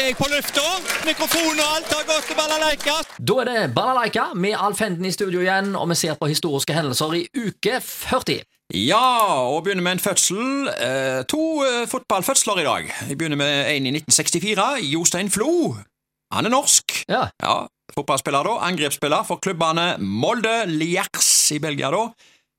er jeg på lufta. Mikrofon og alt har gått til balalaika. Da er det Balalaika med Alf Henden i studio igjen, og vi ser på historiske hendelser i uke 40. Ja, og begynner med en fødsel. Eh, to eh, fotballfødsler i dag. Vi begynner med en i 1964. Jostein Flo. Han er norsk. Ja. Ja, Fotballspiller, da. Angrepsspiller for klubbene Molde, Liers i Belgia, da.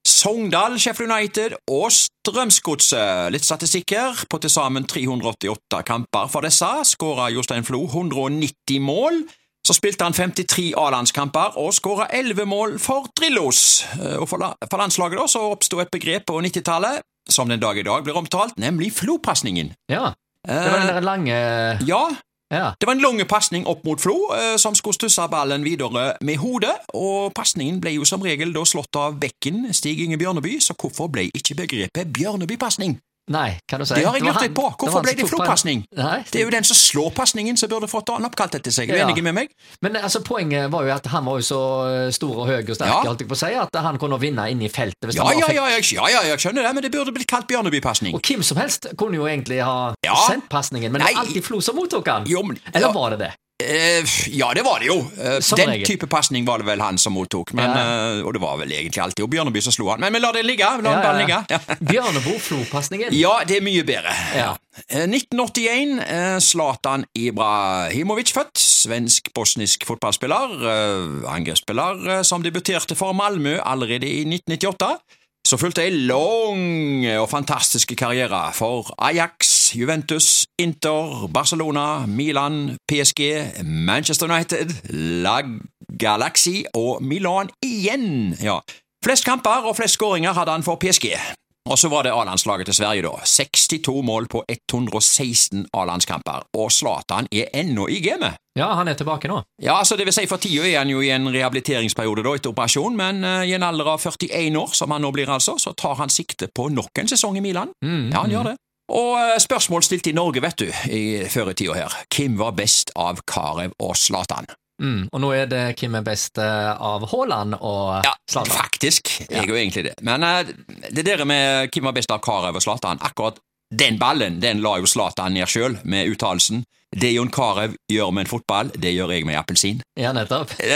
Sogndal, Sheffield United og Strømsgodset. Litt statistikk her. På til sammen 388 kamper for disse skåra Jostein Flo 190 mål. Så spilte han 53 A-landskamper og skåra 11 mål for Drillos. Eh, Og for, for landslaget da så oppsto et begrep på 90-tallet som den dag i dag blir omtalt, nemlig Flo-pasningen. ja. Det var den der lange Ja, Ja. det var en lang pasning opp mot Flo, eh, som skulle stusse ballen videre med hodet, og pasningen ble jo som regel da slått av bekken Stig Inge Bjørneby, så hvorfor ble ikke begrepet Bjørneby-pasning? Nei, kan du si. Det har jeg lurt litt på. Hvorfor ble det på- Det er jo den som slår pasningen som burde fått den oppkalt etter seg. Er du Ja. enig med meg? Men altså, poenget var jo at han var jo så stor og høy og sterk, Ja. jeg på å si, at han kunne vinne inn i feltet. Ja, han ja, ja, jeg, ja, ja, jeg skjønner det, men det burde blitt kalt Bjørneby-pasning. Og hvem som helst kunne jo egentlig ha sendt pasningen, men det var alltid Flo som mottok den. Jo, men- Eller var det det? Eh, ja, det var det jo. Eh, Som den regel. type pasning var det vel han som mottok, men, Ja. eh, og det var vel egentlig alltid jo Bjørneby som slo han. Men vi lar det ligge. La Ja, ja, ligge. Bjørnebo-Flo-pasningen. Ja, det er mye bedre. Ja. Eh, 1981. eh, Zlatan Ibrahimovic født. Svensk-bosnisk fotballspiller. Angrepsspiller som debuterte for Malmö allerede i 1998. Så fulgte ei lang og fantastisk karriere for Ajax, Juventus, Inter, Barcelona, Milan, PSG, Manchester United, La Galaxy og Milan igjen. Ja. Flest kamper og flest skåringer hadde han for PSG. Og så var det A-landslaget til Sverige, da. 62 mål på 116 A-landskamper. Og Zlatan er ennå i gamet. Ja, han er tilbake nå. Ja, altså det vil si For tida er han jo i en rehabiliteringsperiode da etter operasjon, men uh, i en alder av 41 år, som han nå blir altså, så tar han sikte på nok en sesong i Milan. Mm, Ja, han gjør det. Og eh, spørsmål stilt i Norge, vet du, i før i tida her. Hvem var best av Karev og Zlatan? Mm, og nå er det hvem er best eh, av Haaland og Ja, Zlatan. faktisk. Jeg er jo egentlig det. Men eh, det der med hvem var best av Karev og Zlatan, akkurat den ballen den la jo Zlatan ned sjøl, med uttalelsen 'Det Jon Carew gjør med en fotball, det gjør jeg med en appelsin'. Ja, nettopp. Det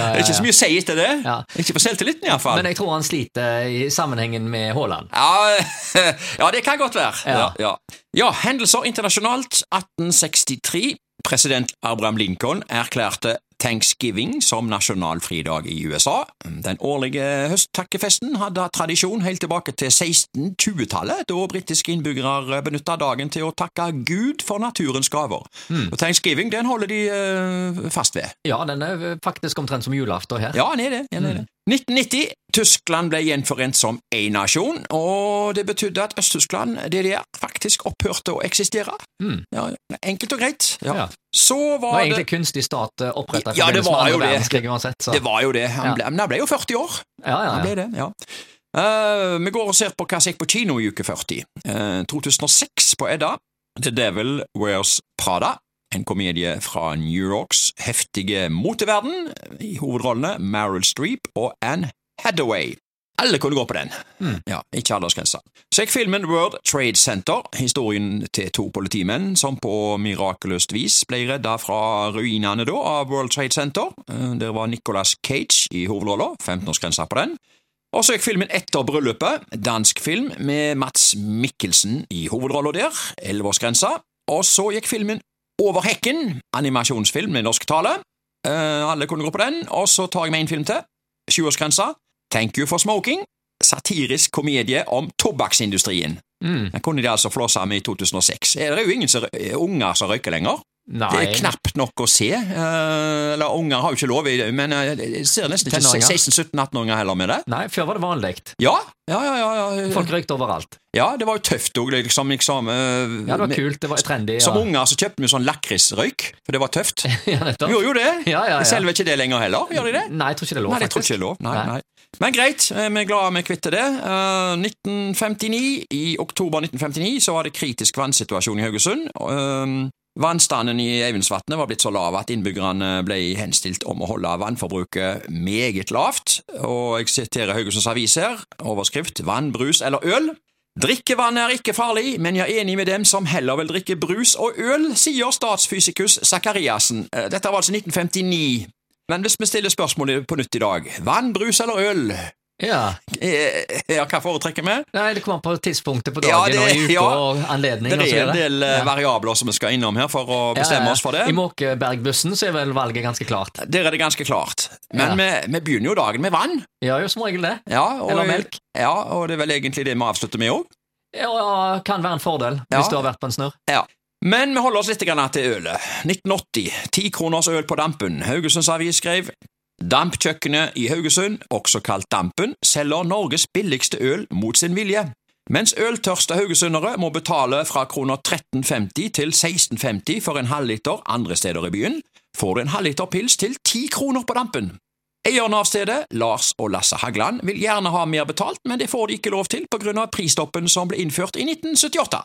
er ikke så mye å si etter det. Ja. Ikke for selvtilliten, iallfall. Men jeg tror han sliter i sammenhengen med Haaland. Ja, ja, det kan godt være. Ja. Ja, ja. ja, hendelser internasjonalt. 1863. President Abraham Lincoln erklærte Thanksgiving som nasjonalfridag i USA. Den årlige høsttakkefesten hadde tradisjon helt tilbake til 1620-tallet, da britiske innbyggere benytta dagen til å takke Gud for naturens gaver. Og Thanksgiving den holder de eh, fast ved. Ja, den er faktisk omtrent som julaften her. Ja, den er det. Den er det. 1990. Tyskland ble gjenforent som én nasjon, og det betydde at Øst-Tyskland, DDR, faktisk opphørte å eksistere. Mm. Ja, enkelt og greit. Ja. Ja. Så Det var egentlig det kunstig stat oppretta i Ja, det var jo det. uansett. Så. Det var jo det. Han Ja. ble, men han ble jo 40 år. ja, ja, Han ble det, ja. Uh, vi går og ser på hva som gikk på kino i uke 40. Uh, 2006 på Edda. The Devil Wears Prada. En komedie fra New Yorks heftige moteverden. I hovedrollene Meryl Streep og Anne Hathaway. Alle kunne gå på den. Mm. Ja, Ikke aldersgrense. Så gikk filmen World Trade Center, historien til to politimenn som på mirakuløst vis ble redda fra ruinene da av World Trade Center. Eh, Der var Nicolas Cage i hovedrolla, 15-årsgrensa på den. Og så gikk filmen Etter bryllupet, dansk film med Mats Mikkelsen i hovedrolla der, 11-årsgrensa. Og så gikk filmen Over hekken, animasjonsfilm med norsk tale. Eh, alle kunne gå på den. Og så tar jeg med en film til, 20-årsgrensa. Thank You for Smoking, satirisk komedie om tobakksindustrien. Mm. Den kunne de altså flåse med i 2006. Er Det jo ingen som, unger som røyker lenger. Nei. Det er knapt nok å se. Eh, eller unger har jo ikke lov, i- men eh, jeg ser nesten ikke 16-17-18-åringer heller med det. Nei, før var det vanlig. Ja, ja, ja. ja, ja. Folk røykte overalt. ja det var jo tøft òg, liksom. liksom eh, Ja, det var kult, det var trendy. Som unger så kjøpte vi sånn lakrisrøyk, for det var tøft. ja nettopp. Gjorde jo det. Ja, ja, ja. Selger ikke det lenger heller, gjør de det? Nei, jeg tror ikke det er lov, Nei, jeg tror ikke det er lov. Nei, Nei. Men greit, vi er glad vi kvitter det. Uh, 1959, I oktober 1959 så var det kritisk vannsituasjon i Haugesund. Eh, Vannstanden i Eivindsvatnet var blitt så lav at innbyggerne ble henstilt om å holde vannforbruket meget lavt. Og jeg siterer Haugesunds Avis her, overskrift 'Vann, brus eller øl'. Drikkevann er ikke farlig, men jeg er enig med dem som heller vil drikke brus og øl, sier statsfysikus Zakariassen. Eh, Dette var altså 1959. Men hvis vi stiller spørsmålet på nytt i dag, vann, brus eller øl? Ja. Eh, Ja, hva foretrekker vi? Nei, det kommer an på tidspunktet på Ja, dagen det- og i uka ja. og anledning Det er en del eh, Ja. variabler som vi skal innom her for å bestemme oss for det. I Måkebergbussen så er vel valget ganske klart. Der er det ganske klart. Men vi, vi begynner jo dagen med vann. Ja, jo som regel det. Ja, og, Eller melk. Ja, og det er vel egentlig det vi avslutter med òg. Ja, kan være en fordel Ja. hvis du har vært på en snurr. Ja. Men vi holder oss litt til ølet. 1980. Ti kroners øl på Dampen. Haugesunds Avis skrev Dampkjøkkenet i Haugesund, også kalt Dampen, selger Norges billigste øl mot sin vilje. Mens øltørste haugesundere må betale fra kroner 13,50 til 16,50 for en halvliter andre steder i byen, får du en halvliter pils til 10 kroner på Dampen. Eierne av stedet, Lars og Lasse Hagland, vil gjerne ha mer betalt, men det får de ikke lov til på grunn av prisstoppen som ble innført i 1978.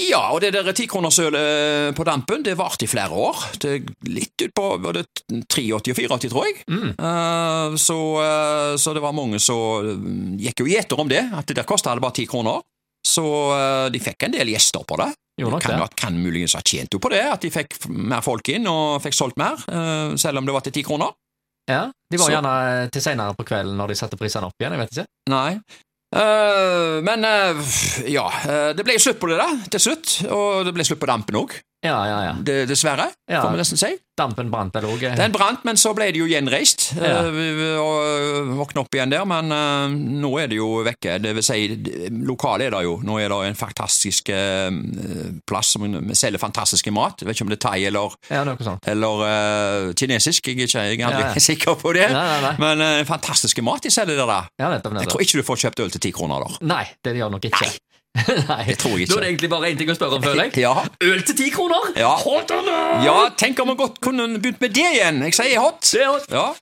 Ja, og det der tikronersølet på dampen, det varte i flere år. Det litt utpå 83 og 84, tror jeg. Eh, så, uh, så det var mange som eh, gikk jo i etter om det, at det der kosta bare ti kroner. Så uh, de fikk en del gjester på det. Jo, nok kan, det. kan muligens ha tjent jo på det, at de fikk mer folk inn og fikk solgt mer, eh, selv om det var til ti kroner. Ja, De var Så- gjerne eh, til senere på kvelden når de satte prisene opp igjen. jeg vet ikke. Nei. Eh, men eh, ja, eh, det ble slutt på det da, til slutt, og det ble slutt på dampen òg, Ja, ja, ja. dessverre, Ja. får vi nesten si. Dampen brant vel òg. Den brant, men så ble det jo gjenreist. Ja. Eh, og våkne opp igjen der, men uh, nå er det jo vekke. Det vil si, lokalet er det jo. Nå er det en fantastisk uh, plass som selger fantastiske mat. Jeg vet ikke om det er thai eller, Ja, noe sånt. eller uh, kinesisk, jeg er ikke jeg er aldri sikker på det. Nei, nei, nei. Men eh, fantastiske mat de selger der. da. Jeg tror ikke du får kjøpt øl til ti kroner der. Nei, det gjør nok ikke. Nei, det tror jeg ikke. Da er det egentlig bare én ting å spørre om, føler jeg. Ja. Øl til ti kroner! Ja. Hot or not? ja, tenk om vi godt kunne begynt med det igjen. Jeg sier hot. Det er hot. Ja,